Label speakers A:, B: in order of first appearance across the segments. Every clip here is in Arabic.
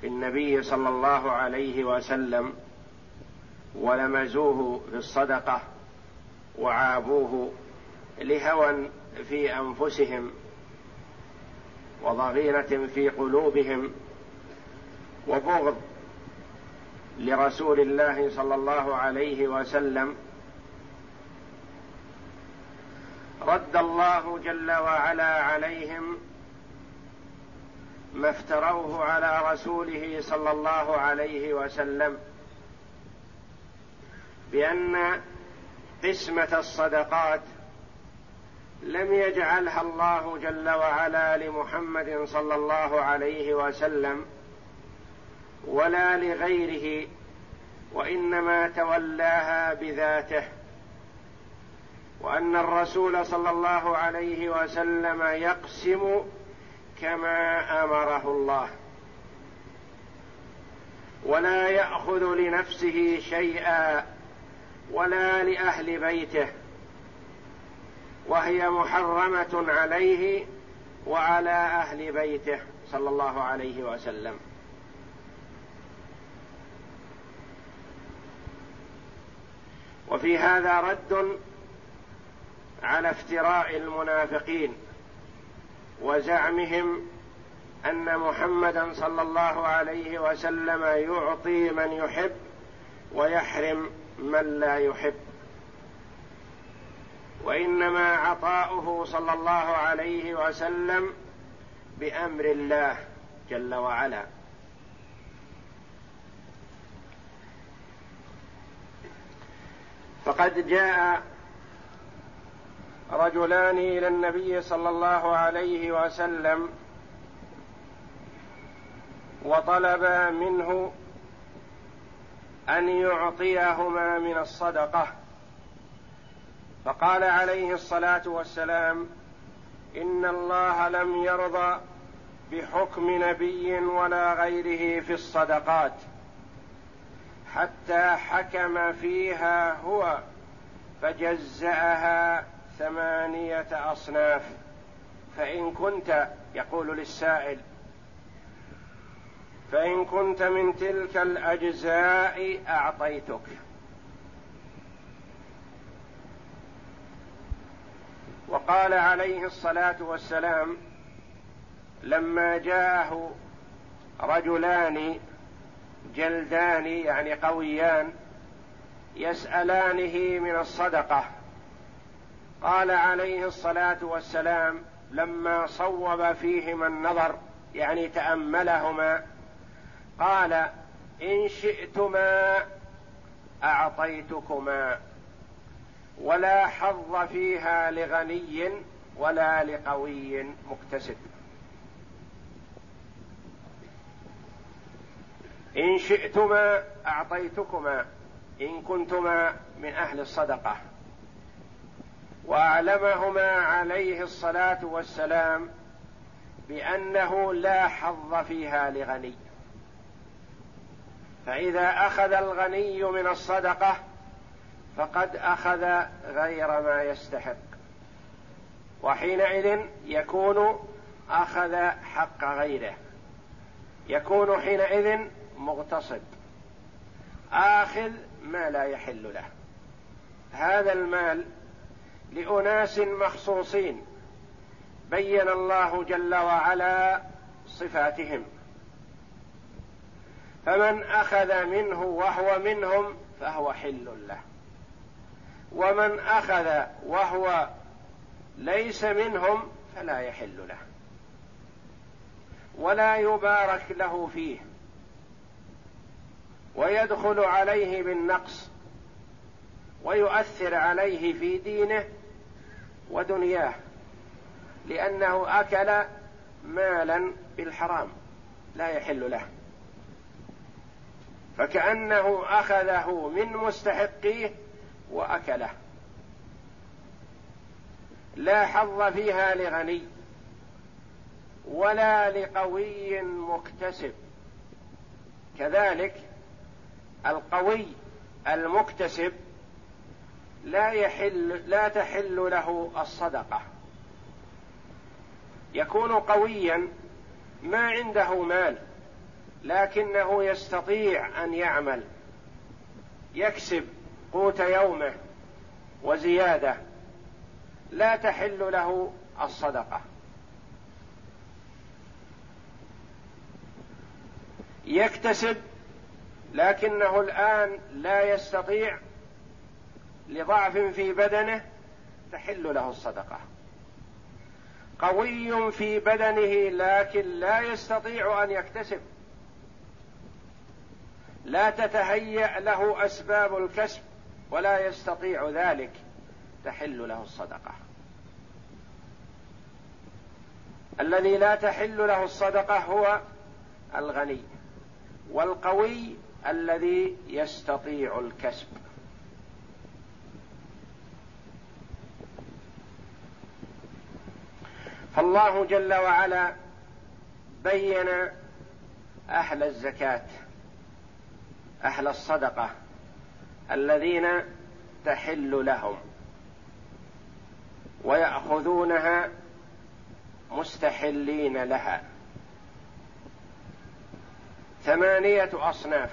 A: في النبي صلى الله عليه وسلم ولمزوه في الصدقة وعابوه لهوى في أنفسهم وضغينه في قلوبهم وبغض لرسول الله صلى الله عليه وسلم. رد الله جل وعلا عليهم ما افتروه على رسوله صلى الله عليه وسلم بأن قسمة الصدقات لم يجعلها الله جل وعلا لمحمد صلى الله عليه وسلم ولا لغيره وإنما تولاها بذاته وأن الرسول صلى الله عليه وسلم يقسم كما أمره الله. ولا يأخذ لنفسه شيئا ولا لأهل بيته. وهي محرمة عليه وعلى أهل بيته. صلى الله عليه وسلم. وفي هذا رد على افتراء المنافقين. وزعمهم أن محمدا صلى الله عليه وسلم يعطي من يحب ويحرم من لا يحب. وإنما عطاؤه صلى الله عليه وسلم بأمر الله جل وعلا. فقد جاء رجلان إلى النبي صلى الله عليه وسلم وطلبا منه أن يعطيهما من الصدقة. فقال عليه الصلاة والسلام إن الله لم يرضى بحكم نبي ولا غيره في الصدقات حتى حكم فيها هو فجزأها ثمانية أصناف. فإن كنت يقول للسائل فإن كنت من تلك الأجزاء أعطيتك. وقال عليه الصلاة والسلام لما جاءه رجلان جلدان يعني قويان يسألانه من الصدقة. قال عليه الصلاة والسلام لما صوب فيهما النظر يعني تأملهما قال إن شئتما أعطيتكما ولا حظ فيها لغني ولا لقوي. مكتسب إن شئتما أعطيتكما إن كنتما من أهل الصدقة. وأعلمهما عليه الصلاة والسلام بأنه لا حظ فيها لغني. فإذا أخذ الغني من الصدقة فقد أخذ غير ما يستحق. وحينئذ يكون أخذ حق غيره. يكون حينئذ مغتصب آخذ ما لا يحل له. هذا المال لأناس مخصوصين بين الله جل وعلا صفاتهم. فمن أخذ منه وهو منهم فهو حل له. ومن أخذ وهو ليس منهم فلا يحل له. ولا يبارك له فيه. ويدخل عليه بالنقص. ويؤثر عليه في دينه. ودنياه لأنه أكل مالا بالحرام لا يحل له. فكأنه أخذه من مستحقيه وأكله. لا حظ فيها لغني ولا لقوي مكتسب. كذلك القوي المكتسب لا يحل لا تحل له الصدقة. يكون قويا ما عنده مال لكنه يستطيع أن يعمل يكسب قوت يومه وزيادة. لا تحل له الصدقة. يكتسب لكنه الآن لا يستطيع لضعف في بدنه تحل له الصدقة. قوي في بدنه لكن لا يستطيع أن يكتسب. لا تتهيأ له أسباب الكسب ولا يستطيع ذلك تحل له الصدقة. الذي لا تحل له الصدقة هو الغني والقوي الذي يستطيع الكسب. فالله جل وعلا بين أهل الزكاة أهل الصدقة الذين تحل لهم ويأخذونها مستحلين لها. ثمانية أصناف.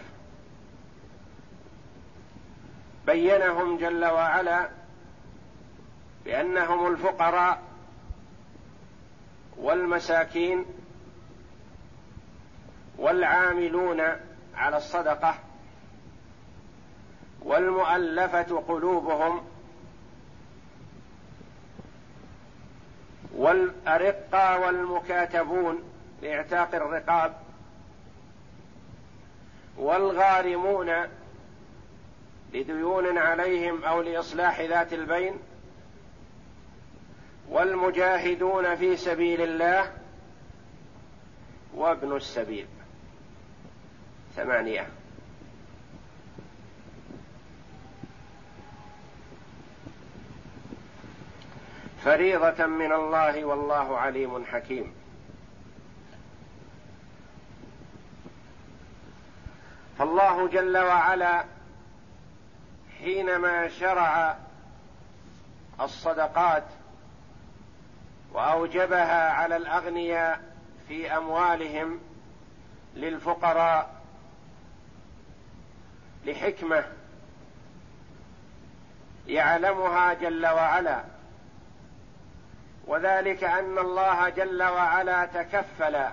A: بينهم جل وعلا بأنهم الفقراء والمساكين والعاملون على الصدقة والمؤلفة قلوبهم والارقى والمكاتبون لإعتاق الرقاب والغارمون لديون عليهم أو لإصلاح ذات البين والمجاهدون في سبيل الله وابن السبيل. ثمانية. فريضة من الله والله عليم حكيم. فالله جل وعلا حينما شرع الصدقات وأوجبها على الأغنياء في أموالهم للفقراء لحكمة يعلمها جل وعلا. وذلك أن الله جل وعلا تكفل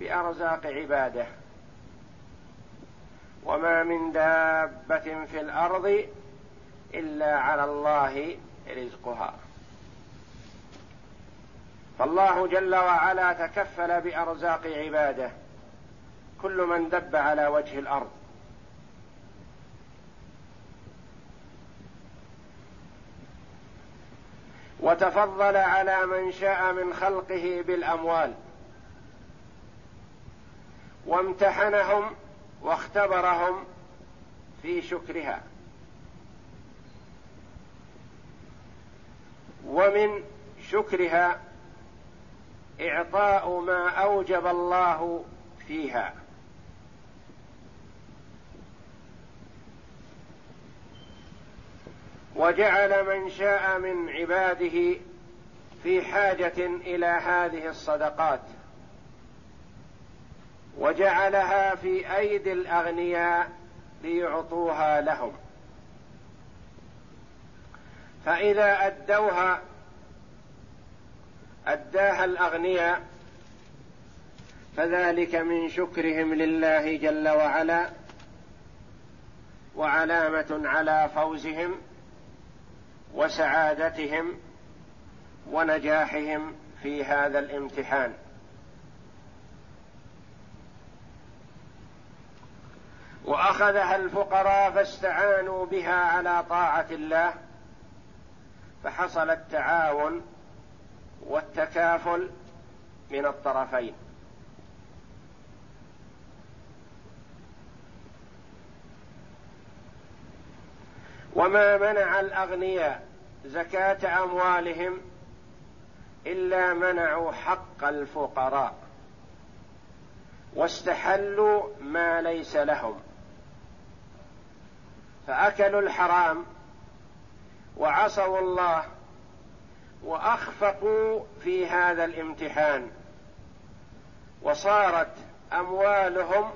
A: بأرزاق عباده. وما من دابة في الأرض إلا على الله رزقها. فالله جل وعلا تكفل بأرزاق عباده. كل من دب على وجه الأرض. وتفضل على من شاء من خلقه بالأموال. وامتحنهم واختبرهم في شكرها. ومن شكرها إعطاء ما أوجب الله فيها. وجعل من شاء من عباده في حاجة إلى هذه الصدقات. وجعلها في أيدي الأغنياء ليعطوها لهم. فإذا أدوها أداها الأغنياء فذلك من شكرهم لله جل وعلا وعلامة على فوزهم وسعادتهم ونجاحهم في هذا الامتحان. وأخذها الفقراء فاستعانوا بها على طاعة الله فحصل التعاون والتكافل من الطرفين. وما منع الأغنياء زكاة أموالهم إلا منعوا حق الفقراء واستحلوا ما ليس لهم. فأكلوا الحرام وعصوا الله وأخفقوا في هذا الامتحان وصارت أموالهم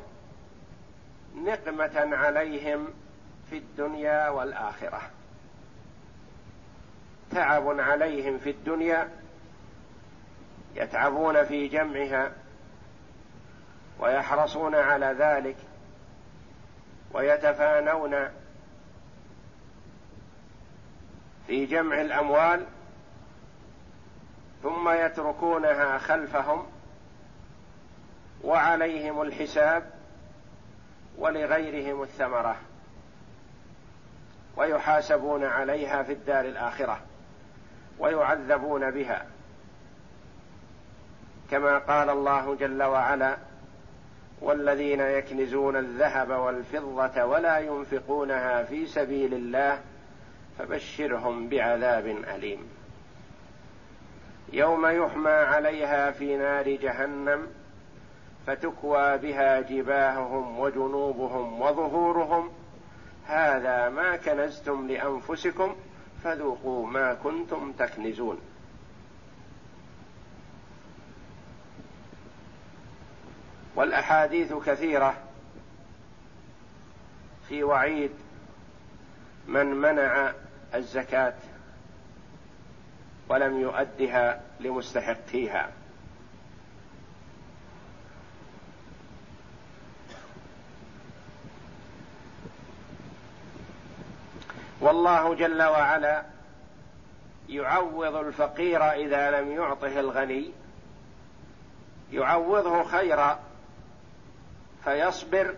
A: نقمة عليهم في الدنيا والآخرة. تعب عليهم في الدنيا يتعبون في جمعها ويحرصون على ذلك ويتفانون في جمع الأموال ثم يتركونها خلفهم وعليهم الحساب ولغيرهم الثمرة ويحاسبون عليها في الدار الآخرة ويعذبون بها. كما قال الله جل وعلا والذين يكنزون الذهب والفضة ولا ينفقونها في سبيل الله فبشرهم بعذاب أليم. يوم يحمى عليها في نار جهنم فتكوى بها جباههم وجنوبهم وظهورهم. هذا ما كنزتم لأنفسكم فذوقوا ما كنتم تكنزون. والأحاديث كثيرة في وعيد من منع الزكاة ولم يؤدها لمستحقيها. والله جل وعلا يعوض الفقير إذا لم يعطه الغني يعوضه خيرا فيصبر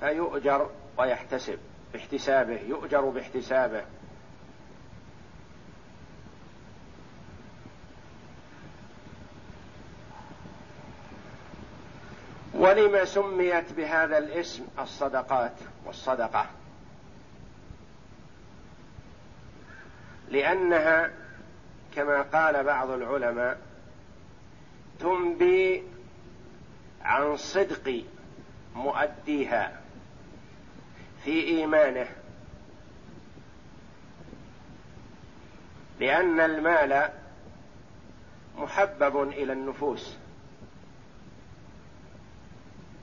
A: فيؤجر ويحتسب باحتسابه يؤجر باحتسابه. ولم سميت بهذا الاسم الصدقات والصدقة؟ لأنها كما قال بعض العلماء تنبي عن صدق مؤديها في إيمانه لأن المال محبب إلى النفوس.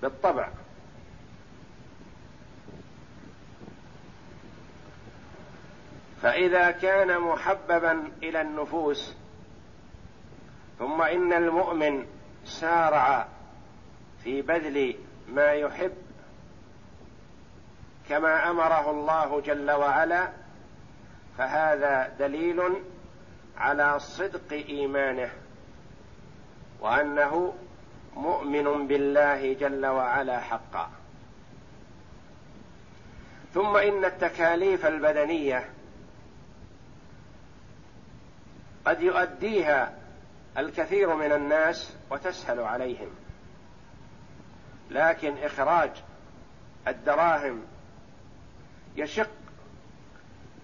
A: بالطبع. فإذا كان محببا إلى النفوس ثم إن المؤمن سارع في بذل ما يحب كما أمره الله جل وعلا فهذا دليل على صدق إيمانه وأنه مؤمن بالله جل وعلا حقا. ثم إن التكاليف البدنية قد يؤديها الكثير من الناس وتسهل عليهم. لكن إخراج الدراهم يشق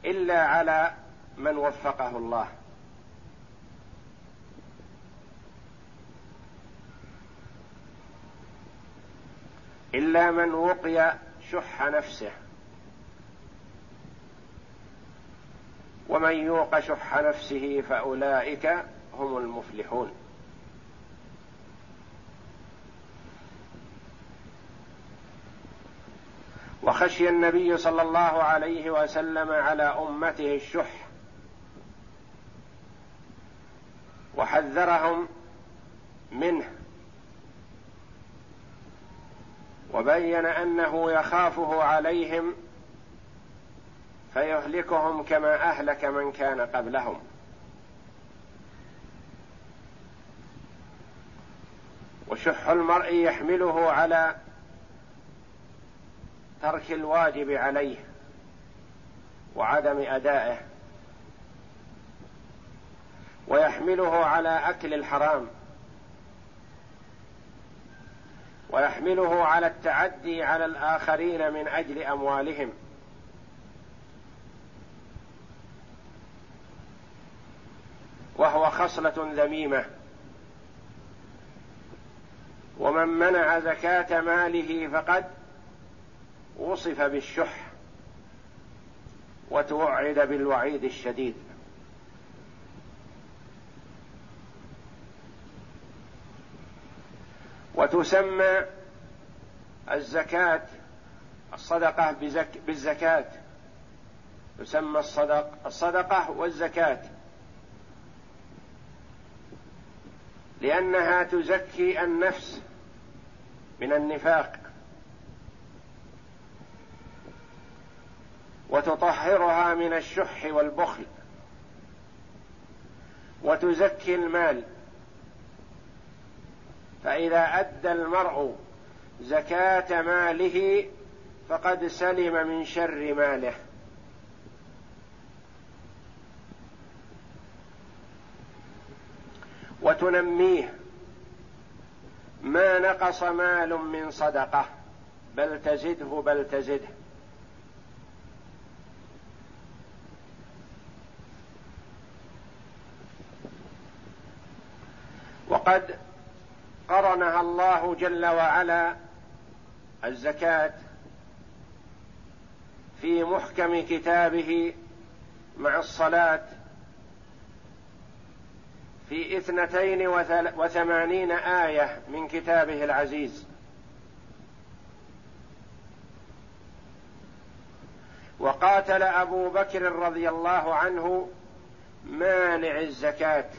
A: إلا على من وفقه الله. إلا من وقي شح نفسه. ومن يوق شح نفسه فأولئك هم المفلحون. وخشي النبي صلى الله عليه وسلم على أمته الشح. وحذرهم منه. وبين أنه يخافه عليهم فيهلكهم كما أهلك من كان قبلهم. وشح المرء يحمله على ترك الواجب عليه وعدم أدائه ويحمله على أكل الحرام. ويحمله على التعدي على الآخرين من أجل أموالهم. وهو خصلة ذميمة. ومن منع زكاة ماله فقد وصف بالشح وتوعد بالوعيد الشديد. وتسمى الزكاة الصدقة بزك بالزكاة. تسمى الصدق الصدقة والزكاة. لأنها تزكي النفس من النفاق. وتطهرها من الشح والبخل. وتزكي المال. فإذا أدى المرء زكاة ماله فقد سلم من شر ماله. وتنميه ما نقص مال من صدقة بل تزده بل تزده. وقد قرنها الله جل وعلا الزكاة في محكم كتابه مع الصلاة في اثنتين وثمانين آية من كتابه العزيز. وقاتل أبو بكر رضي الله عنه مانع الزكاة.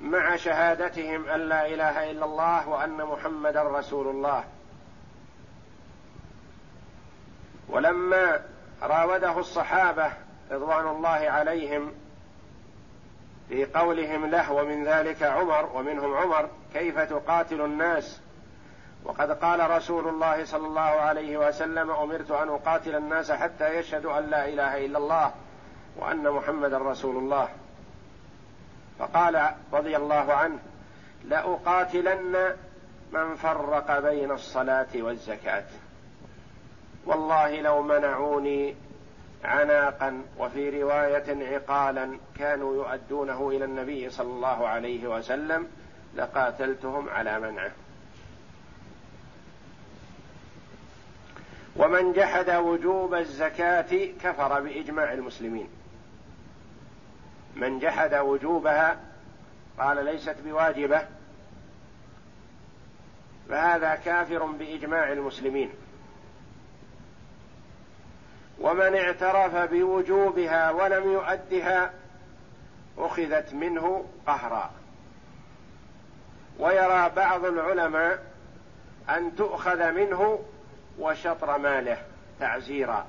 A: مع شهادتهم أن لا إله إلا الله وأن محمدا رسول الله. ولما راوده الصحابة رضوان الله عليهم في قولهم له ومن ذلك عمر ومنهم عمر كيف تقاتل الناس؟ وقد قال رسول الله صلى الله عليه وسلم أمرت أن أقاتل الناس حتى يشهدوا أن لا إله إلا الله وأن محمدا رسول الله. فقال رضي الله عنه لأقاتلن من فرق بين الصلاة والزكاة. والله لو منعوني عناقا وفي رواية عقالا كانوا يؤدونه إلى النبي صلى الله عليه وسلم لقاتلتهم على منعه. ومن جحد وجوب الزكاة كفر بإجماع المسلمين. من جحد وجوبها قال ليست بواجبة. فهذا كافر بإجماع المسلمين. ومن اعترف بوجوبها ولم يؤدها أخذت منه قهرا. ويرى بعض العلماء أن تؤخذ منه وشطر ماله تعزيرا.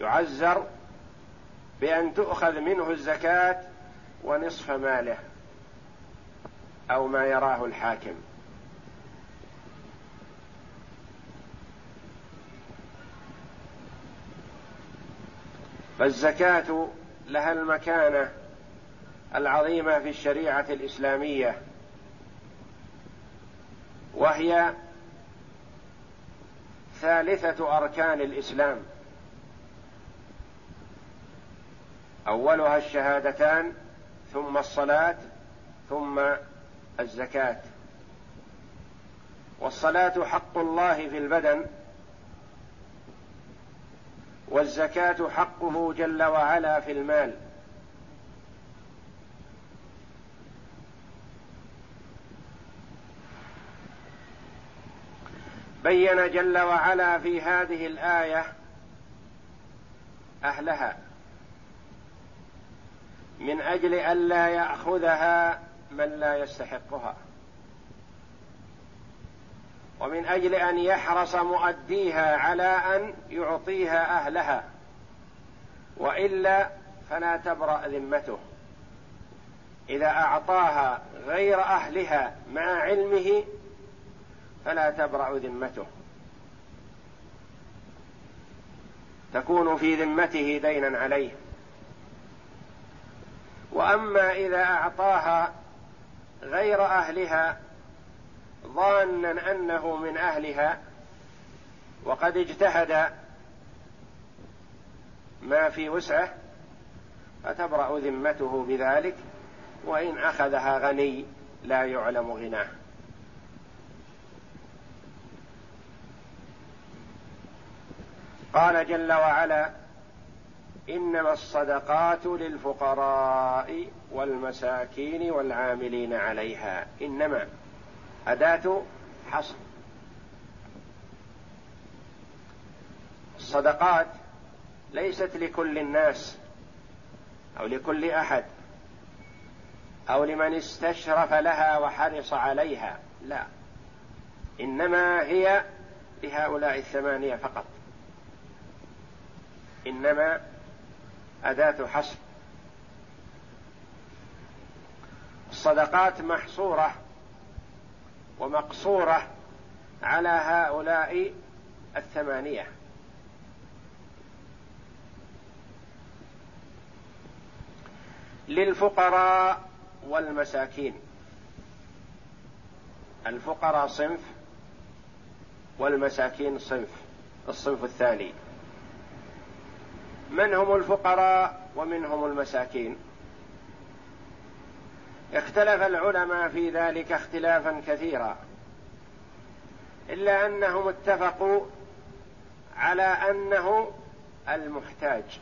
A: يعزر بأن تؤخذ منه الزكاة ونصف ماله أو ما يراه الحاكم. فالزكاة لها المكانة العظيمة في الشريعة الإسلامية وهي ثالثة أركان الإسلام. أولها الشهادتان ثم الصلاة ثم الزكاة. والصلاة حق الله في البدن والزكاة حقه جل وعلا في المال. بين جل وعلا في هذه الآية أهلها. من أجل الا يأخذها من لا يستحقها. ومن أجل أن يحرص مؤديها على أن يعطيها أهلها. وإلا فلا تبرأ ذمته. إذا أعطاها غير أهلها مع علمه فلا تبرأ ذمته. تكون في ذمته دينا عليه. وأما إذا أعطاها غير أهلها ظانا أنه من أهلها وقد اجتهد ما في وسعه فتبرأ ذمته بذلك وإن أخذها غني لا يعلم غناه. قال جل وعلا إنما الصدقات للفقراء والمساكين والعاملين عليها. إنما أداة حصر. الصدقات ليست لكل الناس أو لكل أحد أو لمن استشرف لها وحرص عليها. لا. إنما هي لهؤلاء الثمانية فقط. إنما أداة حصر الصدقات محصورة ومقصورة على هؤلاء الثمانية. للفقراء والمساكين. الفقراء صنف والمساكين صنف. الصنف الثاني. من هم الفقراء ومن هم المساكين. اختلف العلماء في ذلك اختلافا كثيرا إلا أنهم اتفقوا على أنه المحتاج.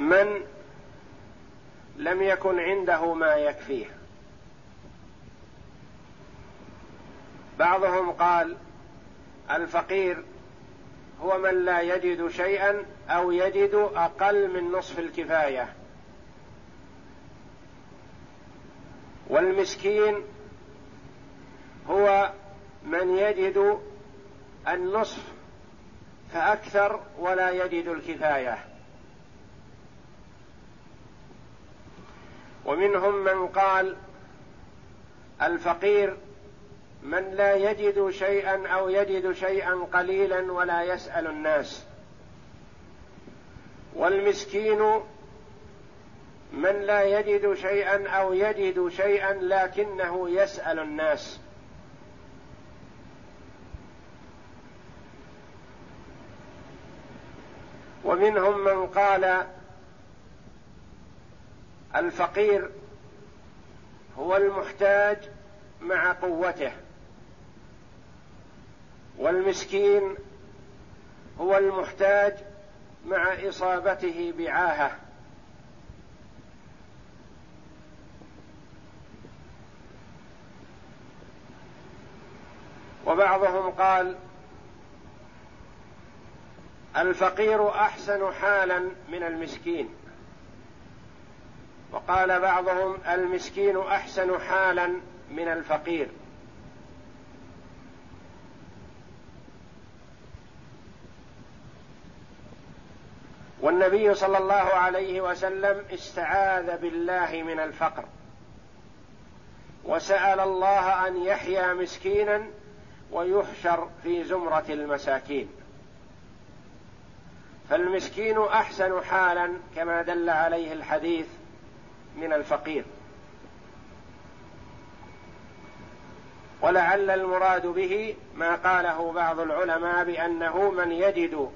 A: من لم يكن عنده ما يكفيه. بعضهم قال الفقير هو من لا يجد شيئا أو يجد أقل من نصف الكفاية. والمسكين هو من يجد النصف فأكثر ولا يجد الكفاية. ومنهم من قال الفقير من لا يجد شيئا أو يجد شيئا قليلا ولا يسأل الناس. والمسكين من لا يجد شيئا أو يجد شيئا لكنه يسأل الناس. ومنهم من قال الفقير هو المحتاج مع قوته. والمسكين هو المحتاج مع إصابته بعاهة. وبعضهم قال الفقير أحسن حالا من المسكين. وقال بعضهم المسكين أحسن حالا من الفقير. والنبي صلى الله عليه وسلم استعاذ بالله من الفقر. وسأل الله أن يحيا مسكينا ويحشر في زمرة المساكين. فالمسكين أحسن حالا كما دل عليه الحديث من الفقير. ولعل المراد به ما قاله بعض العلماء بأنه من يجد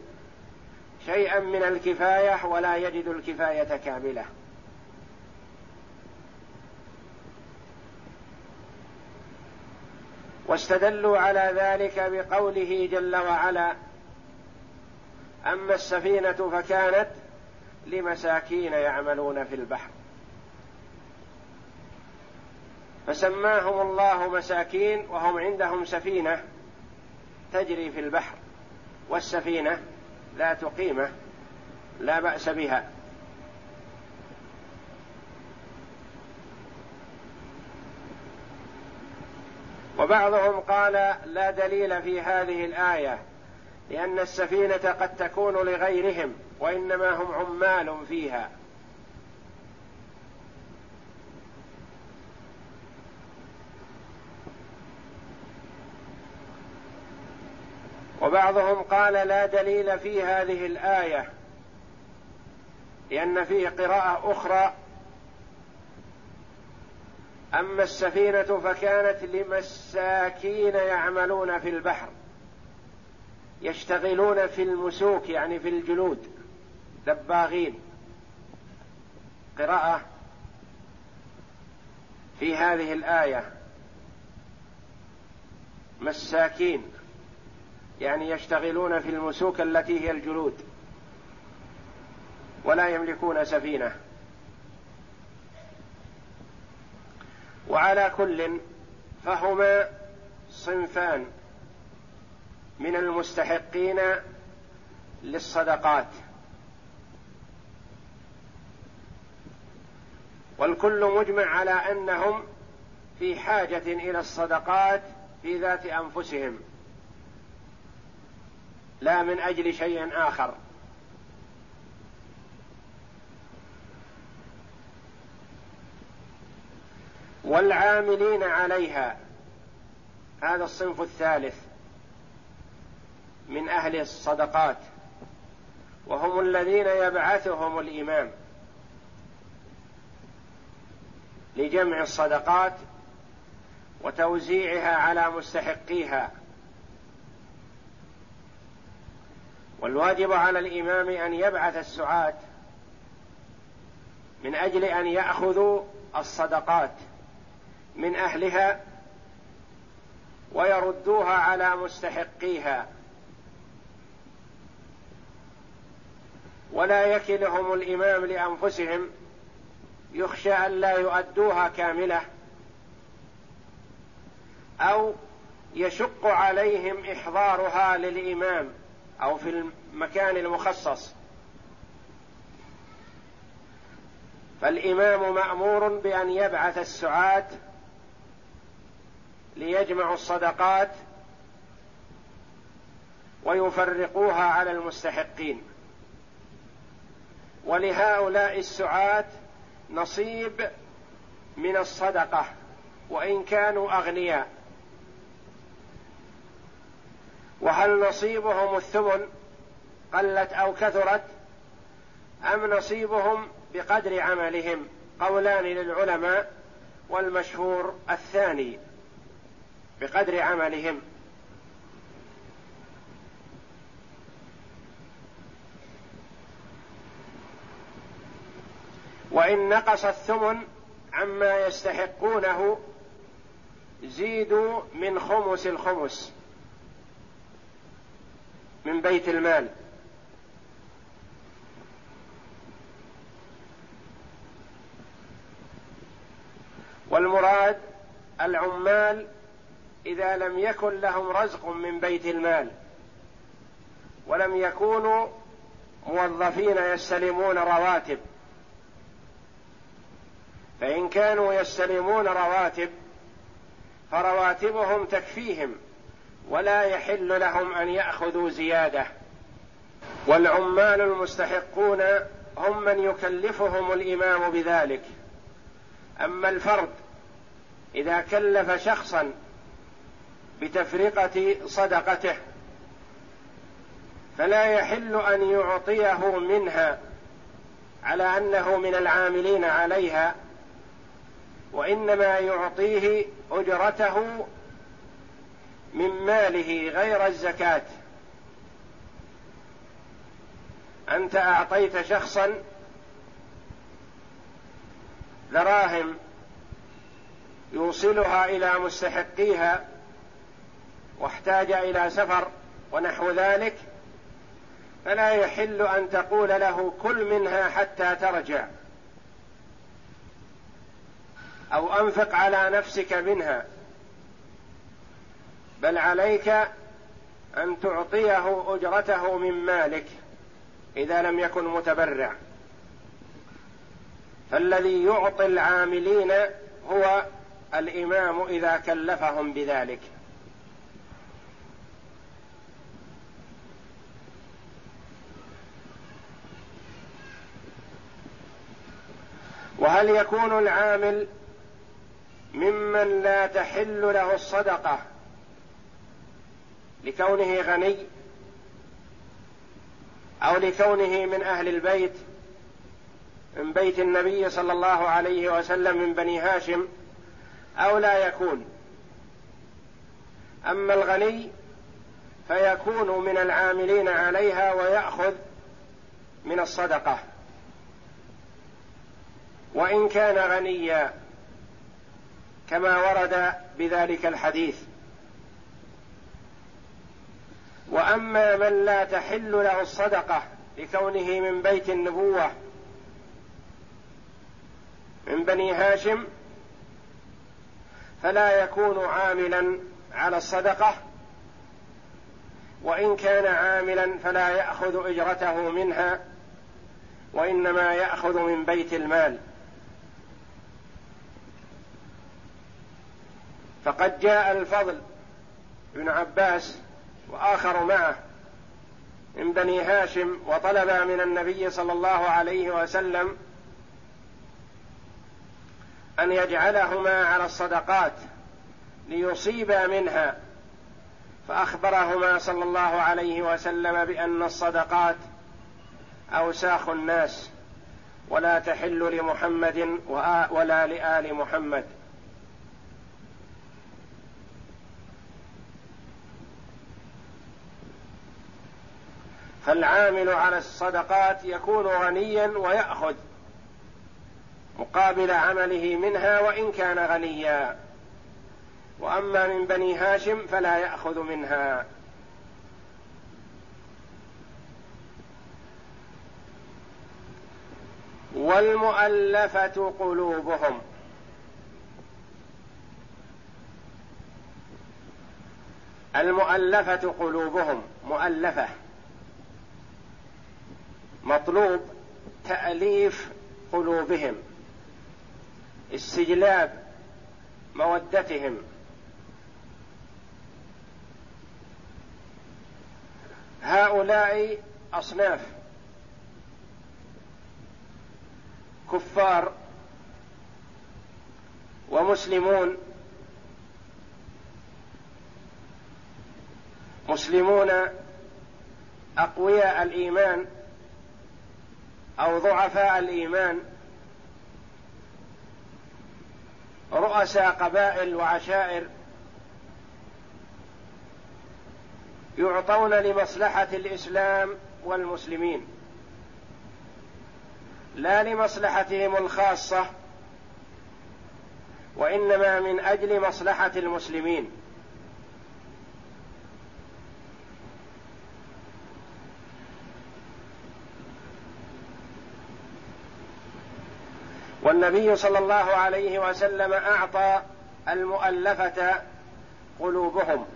A: شيئا من الكفاية ولا يجد الكفاية كاملة. واستدلوا على ذلك بقوله جل وعلا أما السفينة فكانت لمساكين يعملون في البحر. فسماهم الله مساكين وهم عندهم سفينة تجري في البحر والسفينة ذات قيمه لا بأس بها. وبعضهم قال لا دليل في هذه الآية لأن السفينة قد تكون لغيرهم وإنما هم عمال فيها. وبعضهم قال لا دليل في هذه الآية لأن فيه قراءة أخرى. أما السفينة فكانت لمساكين يعملون في البحر يشتغلون في المسوك يعني في الجلود دباغين. قراءة في هذه الآية مساكين. يعني يشتغلون في المسوك التي هي الجلود ولا يملكون سفينة. وعلى كل فهما صنفان من المستحقين للصدقات. والكل مجمع على أنهم في حاجة إلى الصدقات في ذات أنفسهم. لا من أجل شيء آخر. والعاملين عليها هذا الصنف الثالث من أهل الصدقات وهم الذين يبعثهم الإمام لجمع الصدقات وتوزيعها على مستحقيها. والواجب على الإمام أن يبعث السعاة من أجل أن ياخذوا الصدقات من أهلها ويردوها على مستحقيها. ولا يكلهم الإمام لأنفسهم يخشى أن لا يؤدوها كاملة أو يشق عليهم إحضارها للإمام. أو في المكان المخصص. فالإمام مأمور بأن يبعث السعاة ليجمعوا الصدقات ويفرقوها على المستحقين. ولهؤلاء السعاة نصيب من الصدقة وإن كانوا أغنياء. وهل نصيبهم الثمن قلت أو كثرت أم نصيبهم بقدر عملهم؟ قولان للعلماء والمشهور الثاني بقدر عملهم. وإن نقص الثمن عما يستحقونه زيدوا من خمس الخمس. من بيت المال. والمراد العمال إذا لم يكن لهم رزق من بيت المال ولم يكونوا موظفين يستلمون رواتب. فإن كانوا يستلمون رواتب فرواتبهم تكفيهم. ولا يحل لهم أن يأخذوا زيادة. والعمال المستحقون هم من يكلفهم الإمام بذلك. أما الفرد إذا كلف شخصا بتفرقة صدقته فلا يحل أن يعطيه منها على أنه من العاملين عليها وإنما يعطيه أجرته من ماله غير الزكاة. أنت أعطيت شخصا دراهم يوصلها إلى مستحقيها واحتاج إلى سفر ونحو ذلك فلا يحل أن تقول له كل منها حتى ترجع أو أنفق على نفسك منها. بل عليك أن تعطيه أجرته من مالك إذا لم يكن متبرع. فالذي يعطي العاملين هو الإمام إذا كلفهم بذلك. وهل يكون العامل ممن لا تحل له الصدقة لكونه غني أو لكونه من أهل البيت من بيت النبي صلى الله عليه وسلم من بني هاشم أو لا يكون. أما الغني فيكون من العاملين عليها ويأخذ من الصدقة. وإن كان غنيا كما ورد بذلك الحديث. وأما من لا تحل له الصدقة لكونه من بيت النبوة من بني هاشم فلا يكون عاملا على الصدقة وإن كان عاملا فلا يأخذ إجرته منها وإنما يأخذ من بيت المال. فقد جاء الفضل بن عباس وآخر معه. من بني هاشم وطلب من النبي صلى الله عليه وسلم أن يجعلهما على الصدقات ليصيبا منها. فأخبرهما صلى الله عليه وسلم بأن الصدقات أوساخ الناس ولا تحل لمحمد ولا لآل محمد. فالعامل على الصدقات يكون غنيا ويأخذ مقابل عمله منها وإن كان غنيا. وأما من بني هاشم فلا يأخذ منها. والمؤلفة قلوبهم. المؤلفة قلوبهم. مؤلفة. مطلوب تأليف قلوبهم استجلاب مودتهم. هؤلاء أصناف كفار ومسلمون مسلمون أقوياء الإيمان. أو ضعفاء الإيمان. رؤساء قبائل وعشائر يعطون لمصلحة الإسلام والمسلمين لا لمصلحتهم الخاصة وإنما من أجل مصلحة المسلمين. والنبي صلى الله عليه وسلم أعطى المؤلفة قلوبهم.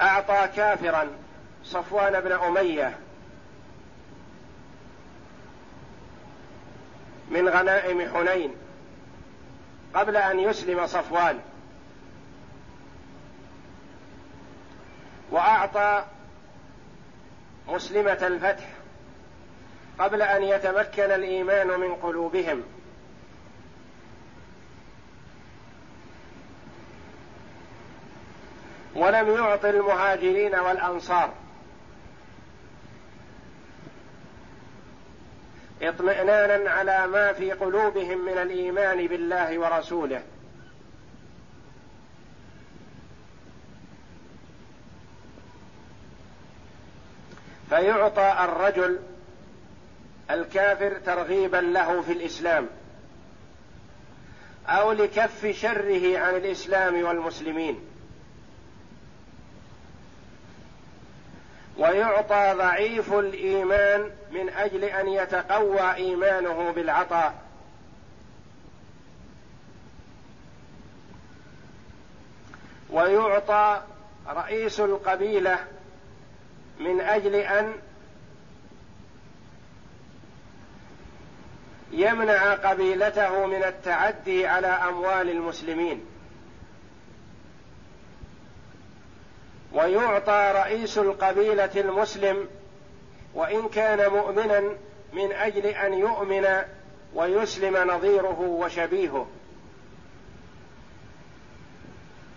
A: أعطى كافرا صفوان بن أمية من غنائم حنين قبل أن يسلم صفوان. وأعطى مسلمة الفتح قبل أن يتمكن الإيمان من قلوبهم. ولم يعط المهاجرين والأنصار. اطمئنانا على ما في قلوبهم من الإيمان بالله ورسوله. فيعطى الرجل الكافر ترغيبا له في الإسلام أو لكف شره عن الإسلام والمسلمين. ويعطى ضعيف الإيمان من أجل أن يتقوى إيمانه بالعطاء. ويعطى رئيس القبيلة من أجل أن يمنع قبيلته من التعدي على أموال المسلمين. ويعطى رئيس القبيلة المسلم وإن كان مؤمنا من أجل أن يؤمن ويسلم نظيره وشبيهه.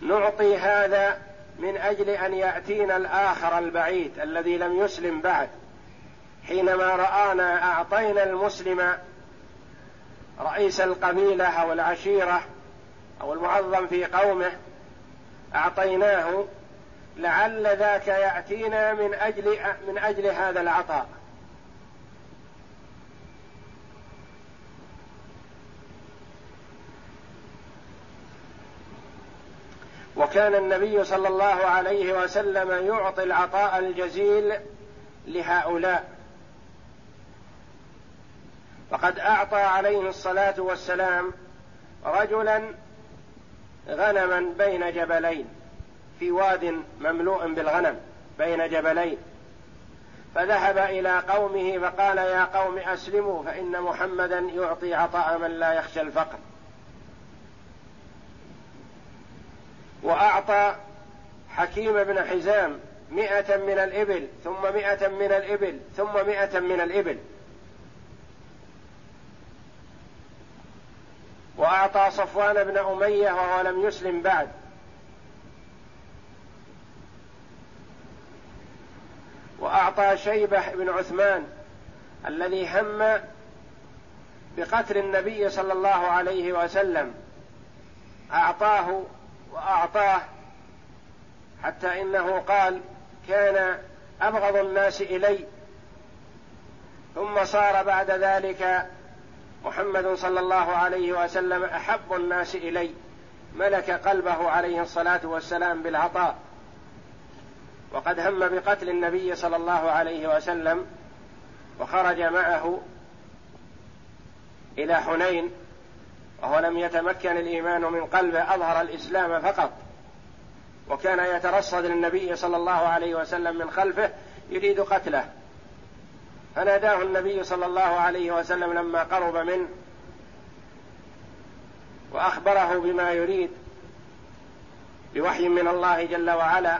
A: نعطي هذا من أجل أن يأتينا الآخر البعيد الذي لم يسلم بعد. حينما رآنا أعطينا المسلم رئيس القبيلة أو العشيرة أو المعظم في قومه أعطيناه لعل ذاك يأتينا من أجل من أجل هذا العطاء. وكان النبي صلى الله عليه وسلم يعطي العطاء الجزيل لهؤلاء. فقد أعطى عليه الصلاة والسلام رجلا غنما بين جبلين في واد مملوء بالغنم بين جبلين. فذهب إلى قومه فقال يا قوم أسلموا فإن محمدا يعطي عطاء من لا يخشى الفقر. وأعطى حكيم بن حزام مئة من الإبل ثم مئة من الإبل ثم مئة من الإبل. وأعطى صفوان بن أمية وهو لم يسلم بعد. وأعطى شيبة بن عثمان الذي هم بقتل النبي صلى الله عليه وسلم. أعطاه وأعطاه حتى إنه قال كان أبغض الناس إلي. ثم صار بعد ذلك محمد صلى الله عليه وسلم أحب الناس إلي ملك قلبه عليه الصلاة والسلام بالعطاء. وقد هم بقتل النبي صلى الله عليه وسلم وخرج معه إلى حنين وهو لم يتمكن الإيمان من قلبه أظهر الإسلام فقط. وكان يترصد للنبي صلى الله عليه وسلم من خلفه يريد قتله. فناداه النبي صلى الله عليه وسلم لما قرب منه وأخبره بما يريد بوحي من الله جل وعلا.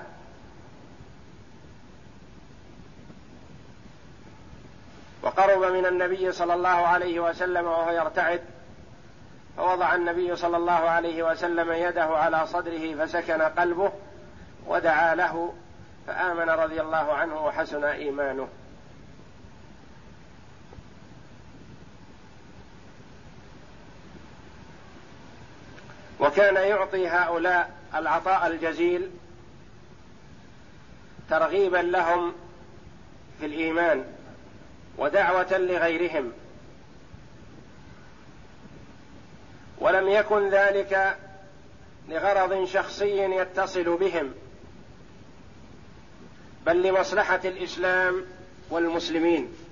A: وقرب من النبي صلى الله عليه وسلم وهو يرتعد فوضع النبي صلى الله عليه وسلم يده على صدره فسكن قلبه ودعا له فآمن رضي الله عنه وحسن إيمانه. وكان يعطي هؤلاء العطاء الجزيل ترغيبا لهم في الإيمان ودعوة لغيرهم. ولم يكن ذلك لغرض شخصي يتصل بهم بل لمصلحة الإسلام والمسلمين.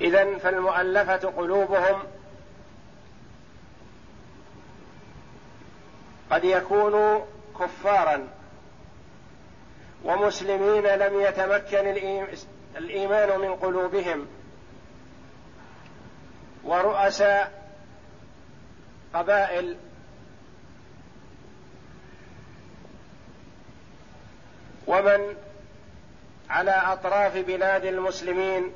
A: اذا فالمؤلفة قلوبهم قد يكونوا كفارا ومسلمين لم يتمكن الإيمان من قلوبهم ورؤساء قبائل ومن على أطراف بلاد المسلمين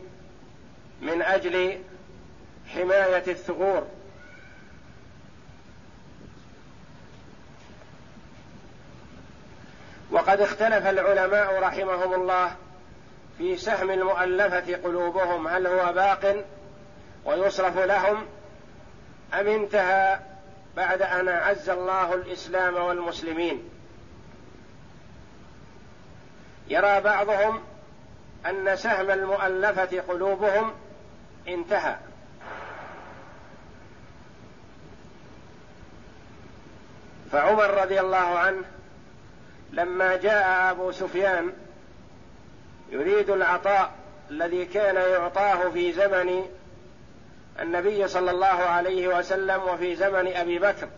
A: من أجل حماية الثغور. وقد اختلف العلماء رحمهم الله في سهم المؤلفة قلوبهم هل هو باق ويصرف لهم أم انتهى بعد أن أعز الله الإسلام والمسلمين. يرى بعضهم أن سهم المؤلفة قلوبهم انتهى. فعمر رضي الله عنه لما جاء أبو سفيان يريد العطاء الذي كان يعطاه في زمن النبي صلى الله عليه وسلم وفي زمن أبي بكر.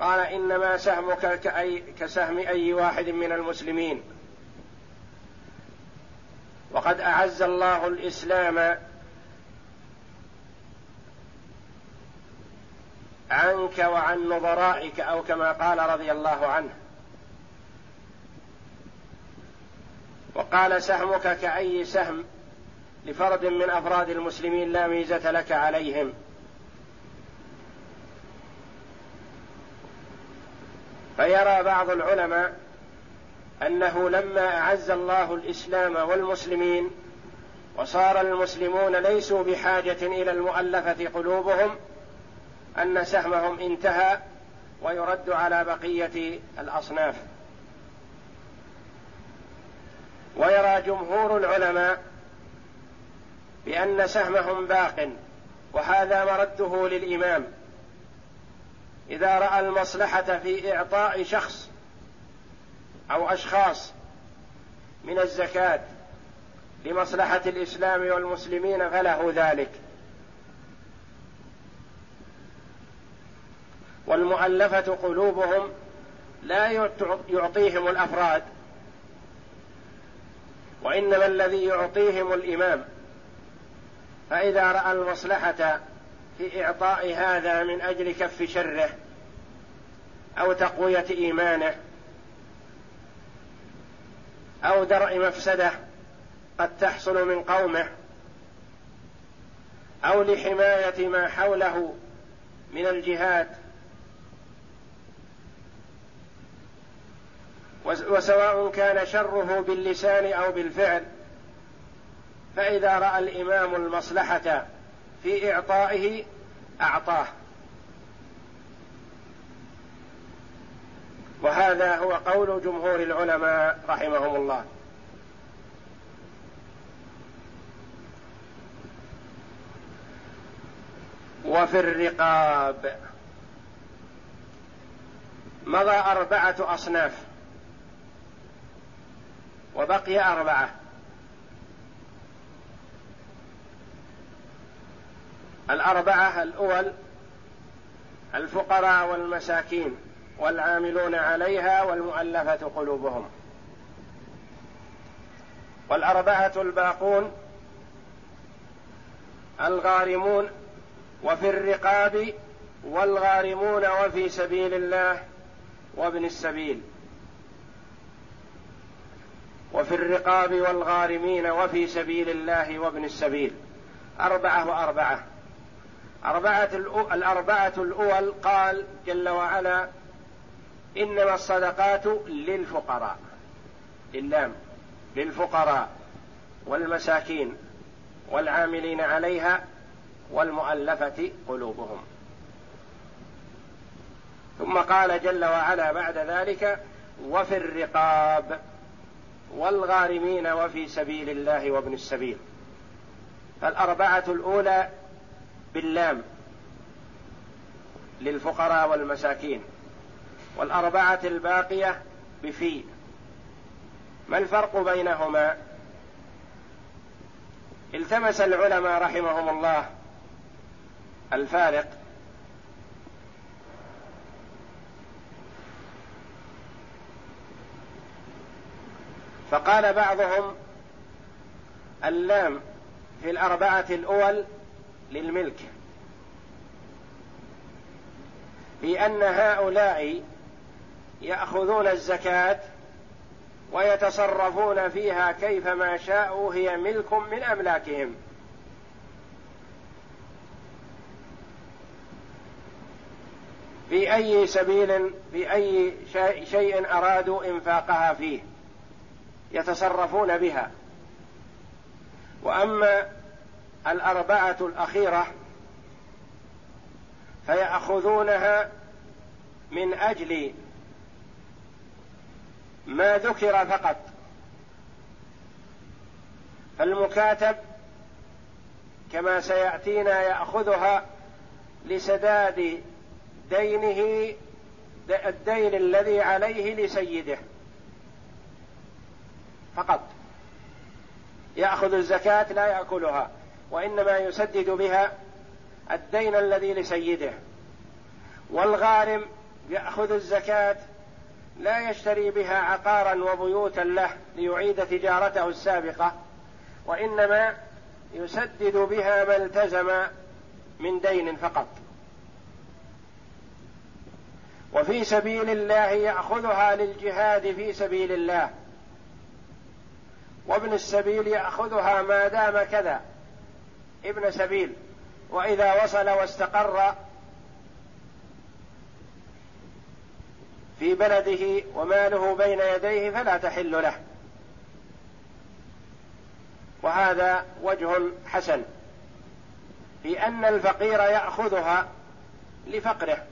A: قال إنما سهمك كأي كسهم أي واحد من المسلمين. وقد أعز الله الإسلام عنك وعن نظرائك أو كما قال رضي الله عنه. وقال سهمك كأي سهم لفرد من أفراد المسلمين لا ميزة لك عليهم. فيرى بعض العلماء أنه لما أعز الله الإسلام والمسلمين وصار المسلمون ليسوا بحاجة إلى المؤلفة قلوبهم أن سهمهم انتهى ويرد على بقية الأصناف. ويرى جمهور العلماء بأن سهمهم باق وهذا مرده للإمام. إذا رأى المصلحة في إعطاء شخص أو أشخاص من الزكاة لمصلحة الإسلام والمسلمين فله ذلك. والمؤلفة قلوبهم لا يعطيهم الأفراد وإنما الذي يعطيهم الإمام. فإذا رأى المصلحة في إعطاء هذا من أجل كف شره أو تقوية إيمانه أو درء مفسده قد تحصل من قومه أو لحماية ما حوله من الجهاد وسواء كان شره باللسان أو بالفعل فإذا رأى الإمام المصلحة في إعطائه أعطاه. وهذا هو قول جمهور العلماء رحمهم الله. وفي الرقاب مضى أربعة أصناف. وبقي أربعة. الأربعة الأول الفقراء والمساكين والعاملون عليها والمؤلفة قلوبهم. والأربعة الباقون الغارمون وفي الرقاب والغارمون وفي سبيل الله وابن السبيل. وفي الرقاب والغارمين وفي سبيل الله وابن السبيل. أربعة وأربعة. أربعة الأربعة الأول قال جل وعلا إنما الصدقات للفقراء. اللام للفقراء والمساكين والعاملين عليها والمؤلفة قلوبهم. ثم قال جل وعلا بعد ذلك وفي الرقاب. والغارمين وفي سبيل الله وابن السبيل. فالأربعة الأولى باللام للفقراء والمساكين والأربعة الباقية بفي ما الفرق بينهما؟ التمس العلماء رحمهم الله الفارق فقال بعضهم اللام في الأربعة الأول للملك لأن هؤلاء يأخذون الزكاة ويتصرفون فيها كيفما شاءوا هي ملك من أملاكهم. في أي سبيل في أي شيء أرادوا إنفاقها فيه. يتصرفون بها. وأما الأربعة الأخيرة فيأخذونها من أجل ما ذكر فقط. فالمكاتب كما سيأتينا يأخذها لسداد دينه الدين الذي عليه لسيده. فقط. يأخذ الزكاة لا يأكلها وإنما يسدد بها الدين الذي لسيده. والغارم يأخذ الزكاة لا يشتري بها عقارا وبيوتا له ليعيد تجارته السابقة وإنما يسدد بها ما التزم من دين فقط. وفي سبيل الله يأخذها للجهاد في سبيل الله. وابن السبيل يأخذها ما دام كذا. ابن سبيل. وإذا وصل واستقر في بلده وماله بين يديه فلا تحل له. وهذا وجه حسن. في أن الفقير يأخذها لفقره.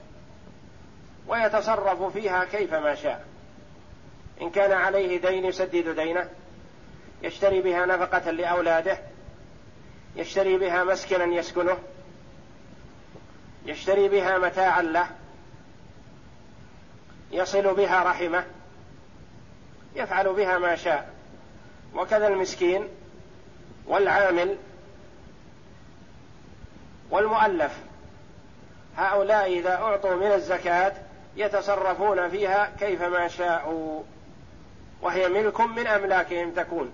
A: ويتصرف فيها كيفما شاء. إن كان عليه دين يسدد دينه. يشتري بها نفقة لأولاده يشتري بها مسكنا يسكنه يشتري بها متاعا له يصل بها رحمه يفعل بها ما شاء. وكذا المسكين والعامل والمؤلف. هؤلاء إذا أعطوا من الزكاة يتصرفون فيها كيفما شاءوا وهي ملك من أملاكهم تكون.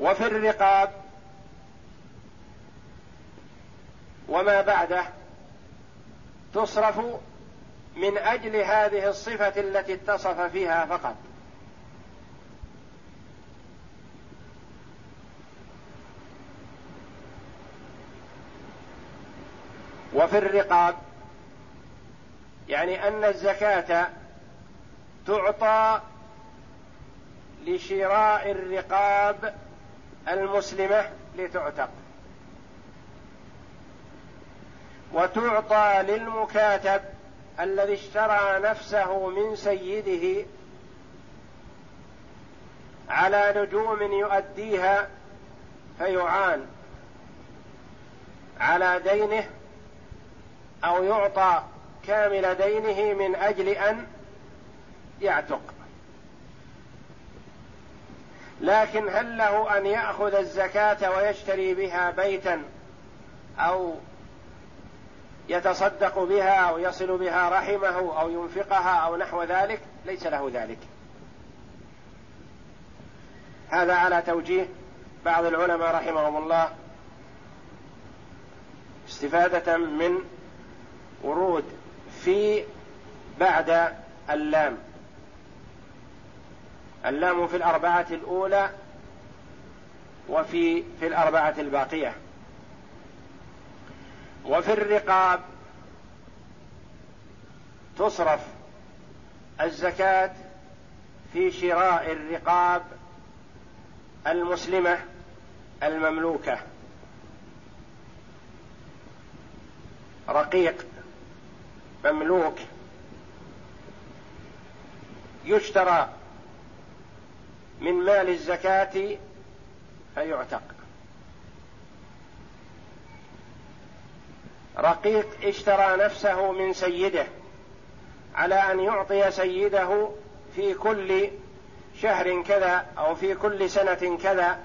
A: وفي الرقاب وما بعده تصرف من أجل هذه الصفة التي اتصف فيها فقط. وفي الرقاب يعني أن الزكاة تعطى لشراء الرقاب المسلمة لتعتق. وتعطى للمكاتب الذي اشترى نفسه من سيده على نجوم يؤديها فيعان على دينه أو يعطى كامل دينه من أجل أن يعتق. لكن هل له أن يأخذ الزكاة ويشتري بها بيتا أو يتصدق بها أو يصل بها رحمه أو ينفقها أو نحو ذلك؟ ليس له ذلك. هذا على توجيه بعض العلماء رحمهم الله استفادة من ورود في بعد اللام. اللام في الأربعة الأولى وفي في الأربعة الباقية. وفي الرقاب تصرف الزكاة في شراء الرقاب المسلمة المملوكة. رقيق مملوك. يشترى من مال الزكاة فيعتق. رقيق اشترى نفسه من سيده على أن يعطي سيده في كل شهر كذا أو في كل سنة كذا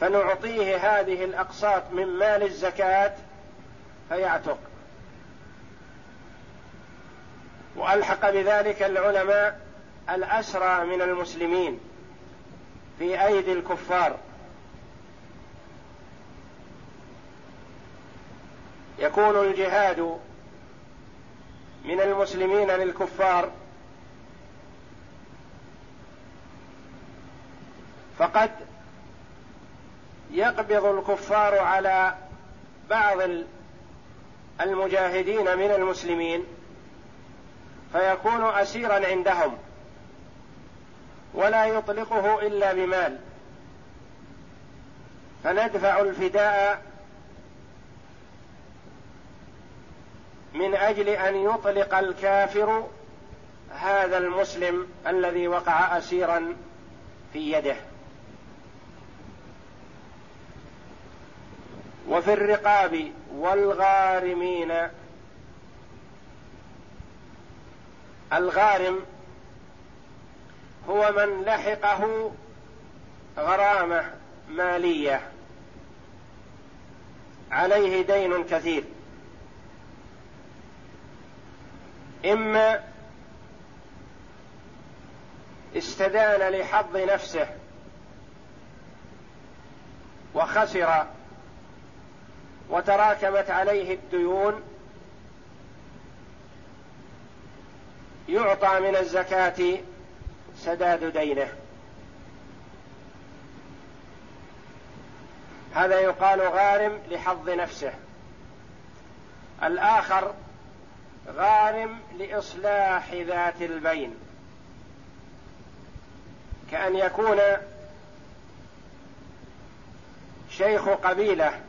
A: فنعطيه هذه الأقساط من مال الزكاة فيعتق. وألحق بذلك العلماء الأسرى من المسلمين في أيدي الكفار. يكون الجهاد من المسلمين للكفار. فقد يقبض الكفار على بعض المجاهدين من المسلمين فيكون اسيرا عندهم. ولا يطلقه إلا بمال. فندفع الفداء من أجل أن يطلق الكافر هذا المسلم الذي وقع اسيرا في يده. وفي الرقاب والغارمين. الغارم هو من لحقه غرامة مالية. عليه دين كثير. إما استدان لحظ نفسه وخسر وتراكمت عليه الديون يعطى من الزكاة سداد دينه. هذا يقال غارم لحظ نفسه. الآخر غارم لإصلاح ذات البين. كأن يكون شيخ قبيلة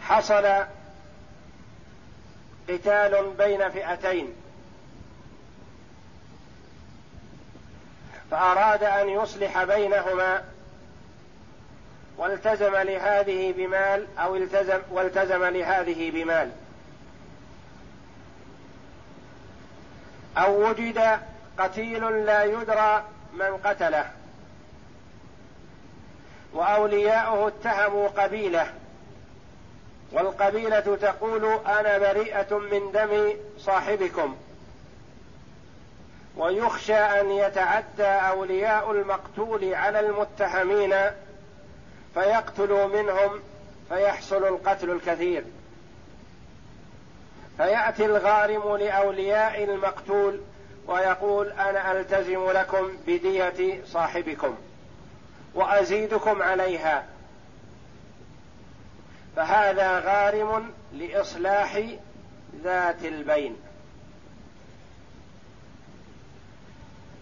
A: حصل قتال بين فئتين. فأراد أن يصلح بينهما والتزم لهذه بمال أو التزم والتزم لهذه بمال. أو وجد قتيل لا يدرى من قتله. وأولياؤه اتهموا قبيله. والقبيلة تقول أنا بريئة من دم صاحبكم. ويخشى أن يتعدى أولياء المقتول على المتهمين فيقتلوا منهم فيحصل القتل الكثير. فيأتي الغارم لأولياء المقتول ويقول أنا ألتزم لكم بدية صاحبكم وأزيدكم عليها. فهذا غارم لإصلاح ذات البين.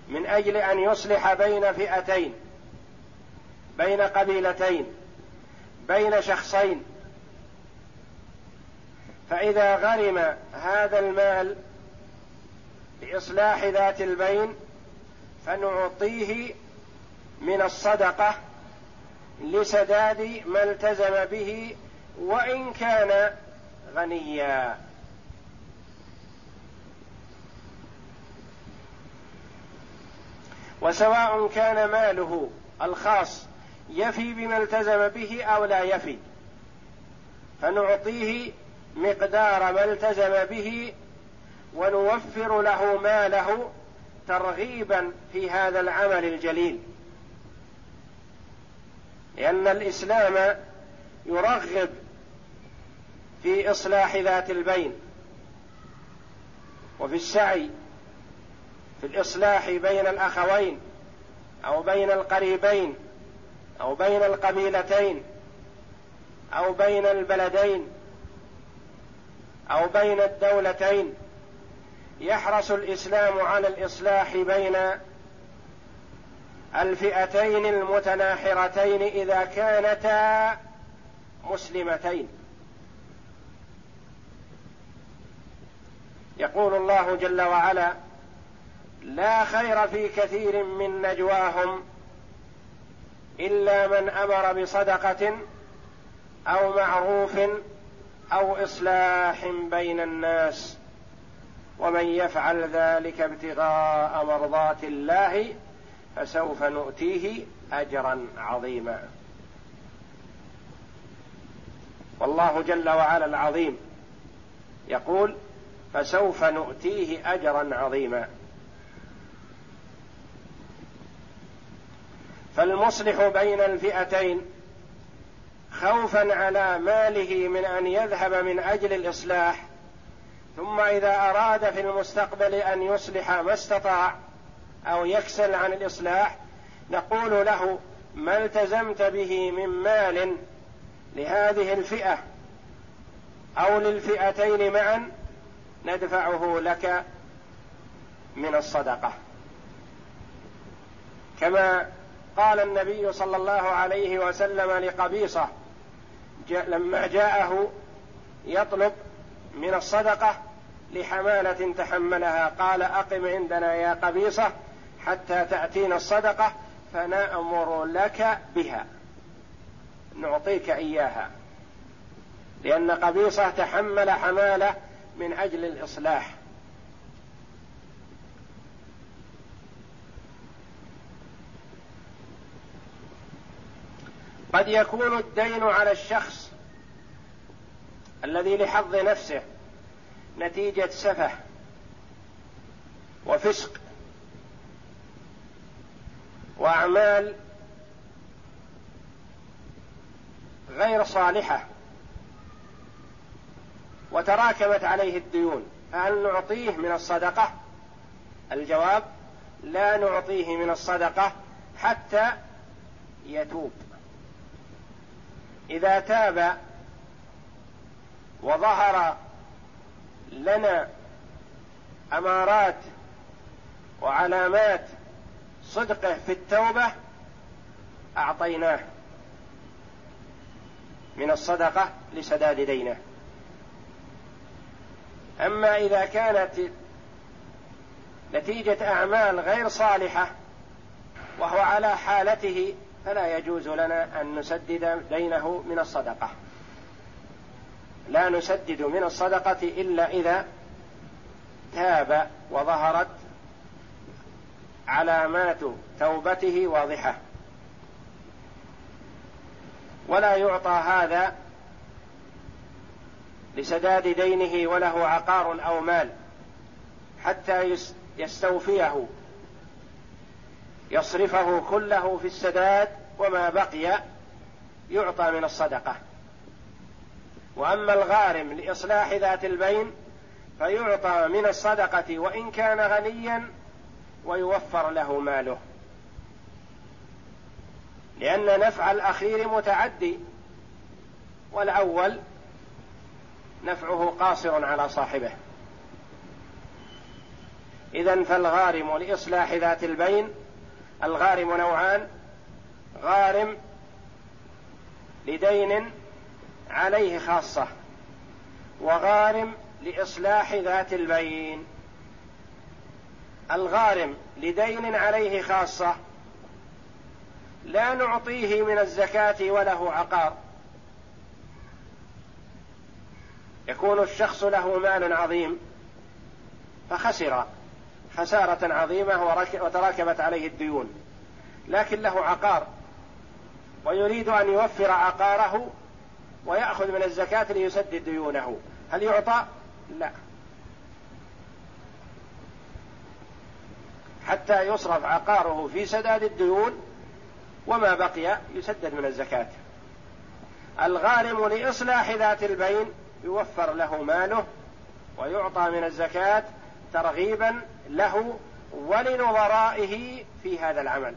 A: من أجل أن يصلح بين فئتين بين قبيلتين بين شخصين. فإذا غرم هذا المال لإصلاح ذات البين فنعطيه من الصدقة لسداد ما التزم به وإن كان غنيا. وسواء كان ماله الخاص يفي بما التزم به أو لا يفي فنعطيه مقدار ما التزم به ونوفر له ماله ترغيبا في هذا العمل الجليل. لأن الإسلام يرغب في إصلاح ذات البين وفي السعي في الإصلاح بين الأخوين أو بين القريبين أو بين القبيلتين أو بين البلدين أو بين الدولتين. يحرص الإسلام على الإصلاح بين الفئتين المتناحرتين إذا كانتا مسلمتين. يقول الله جل وعلا لا خير في كثير من نجواهم إلا من أمر بصدقة أو معروف أو إصلاح بين الناس ومن يفعل ذلك ابتغاء مرضات الله فسوف نؤتيه أجرا عظيما. والله جل وعلا العظيم يقول فسوف نؤتيه أجرا عظيما. فالمصلح بين الفئتين خوفا على ماله من أن يذهب من أجل الإصلاح ثم إذا أراد في المستقبل أن يصلح ما استطاع أو يكسل عن الإصلاح نقول له ما التزمت به من مال لهذه الفئة أو للفئتين معا؟ ندفعه لك من الصدقة. كما قال النبي صلى الله عليه وسلم لقبيصة لما جاءه يطلب من الصدقة لحمالة تحملها. قال أقم عندنا يا قبيصة حتى تأتينا الصدقة فنأمر لك بها. نعطيك إياها. لأن قبيصة تحمل حمالة من أجل الإصلاح. قد يكون الدين على الشخص الذي لحظ نفسه نتيجة سفه وفسق وأعمال غير صالحة. وتراكمت عليه الديون. فهل نعطيه من الصدقة؟ الجواب لا نعطيه من الصدقة حتى يتوب. إذا تاب وظهر لنا أمارات وعلامات صدقه في التوبة أعطيناه من الصدقة لسداد دينه. أما إذا كانت نتيجة أعمال غير صالحة وهو على حالته فلا يجوز لنا أن نسدد دينه من الصدقة. لا نسدد من الصدقة إلا إذا تاب وظهرت علامات توبته واضحة. ولا يعطى هذا لسداد دينه وله عقار أو مال حتى يستوفيه يصرفه كله في السداد وما بقي يعطى من الصدقة. وأما الغارم لإصلاح ذات البين فيعطى من الصدقة وإن كان غنيا ويوفر له ماله. لأن نفع الأخير متعدي والأول نفعه قاصر على صاحبه. اذا فالغارم لإصلاح ذات البين الغارم نوعان غارم لدين عليه خاصة وغارم لإصلاح ذات البين. الغارم لدين عليه خاصة لا نعطيه من الزكاة وله عقار. يكون الشخص له مال عظيم فخسر خسارة عظيمة وتراكبت عليه الديون لكن له عقار ويريد أن يوفر عقاره ويأخذ من الزكاة ليسدد ديونه. هل يعطى؟ لا. حتى يصرف عقاره في سداد الديون وما بقي يسدد من الزكاة. الغارم لإصلاح ذات البين يوفر له ماله ويعطى من الزكاة ترغيبا له ولنظرائه في هذا العمل.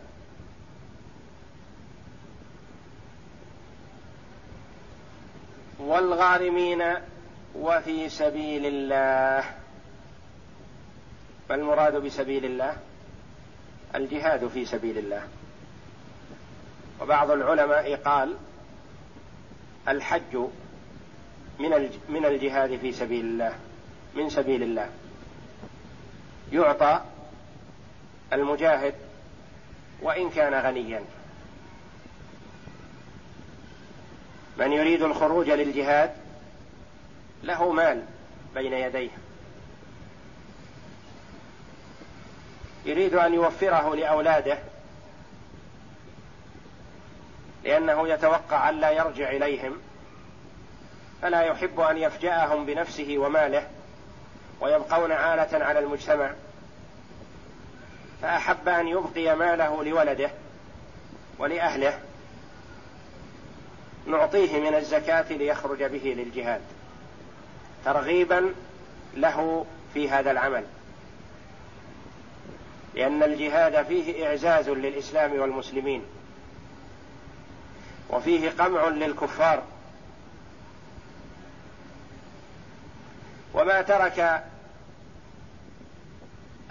A: والغارمين وفي سبيل الله. فالمراد بسبيل الله؟ الجهاد في سبيل الله. وبعض العلماء قال الحج من من الجهاد في سبيل الله من سبيل الله. يعطى المجاهد وإن كان غنيا. من يريد الخروج للجهاد له مال بين يديه. يريد أن يوفره لأولاده لأنه يتوقع الا يرجع إليهم. فلا يحب أن يفجأهم بنفسه وماله ويبقون عالة على المجتمع. فأحب أن يبقي ماله لولده ولأهله. نعطيه من الزكاة ليخرج به للجهاد. ترغيبا له في هذا العمل. لأن الجهاد فيه إعزاز للإسلام والمسلمين. وفيه قمع للكفار. وما ترك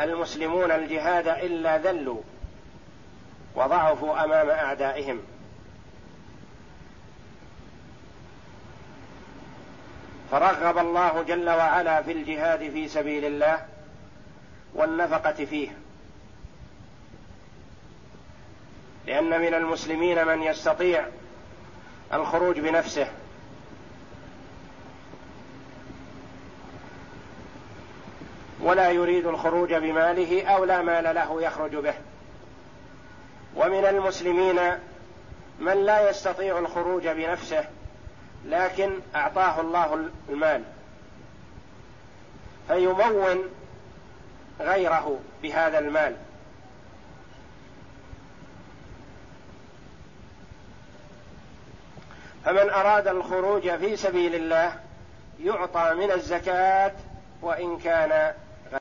A: المسلمون الجهاد إلا ذلوا وضعفوا أمام أعدائهم. فرغب الله جل وعلا في الجهاد في سبيل الله والنفقة فيه. لأن من المسلمين من يستطيع الخروج بنفسه. ولا يريد الخروج بماله أو لا مال له يخرج به. ومن المسلمين من لا يستطيع الخروج بنفسه لكن أعطاه الله المال. فيمون غيره بهذا المال. فمن أراد الخروج في سبيل الله يعطى من الزكاة وإن كان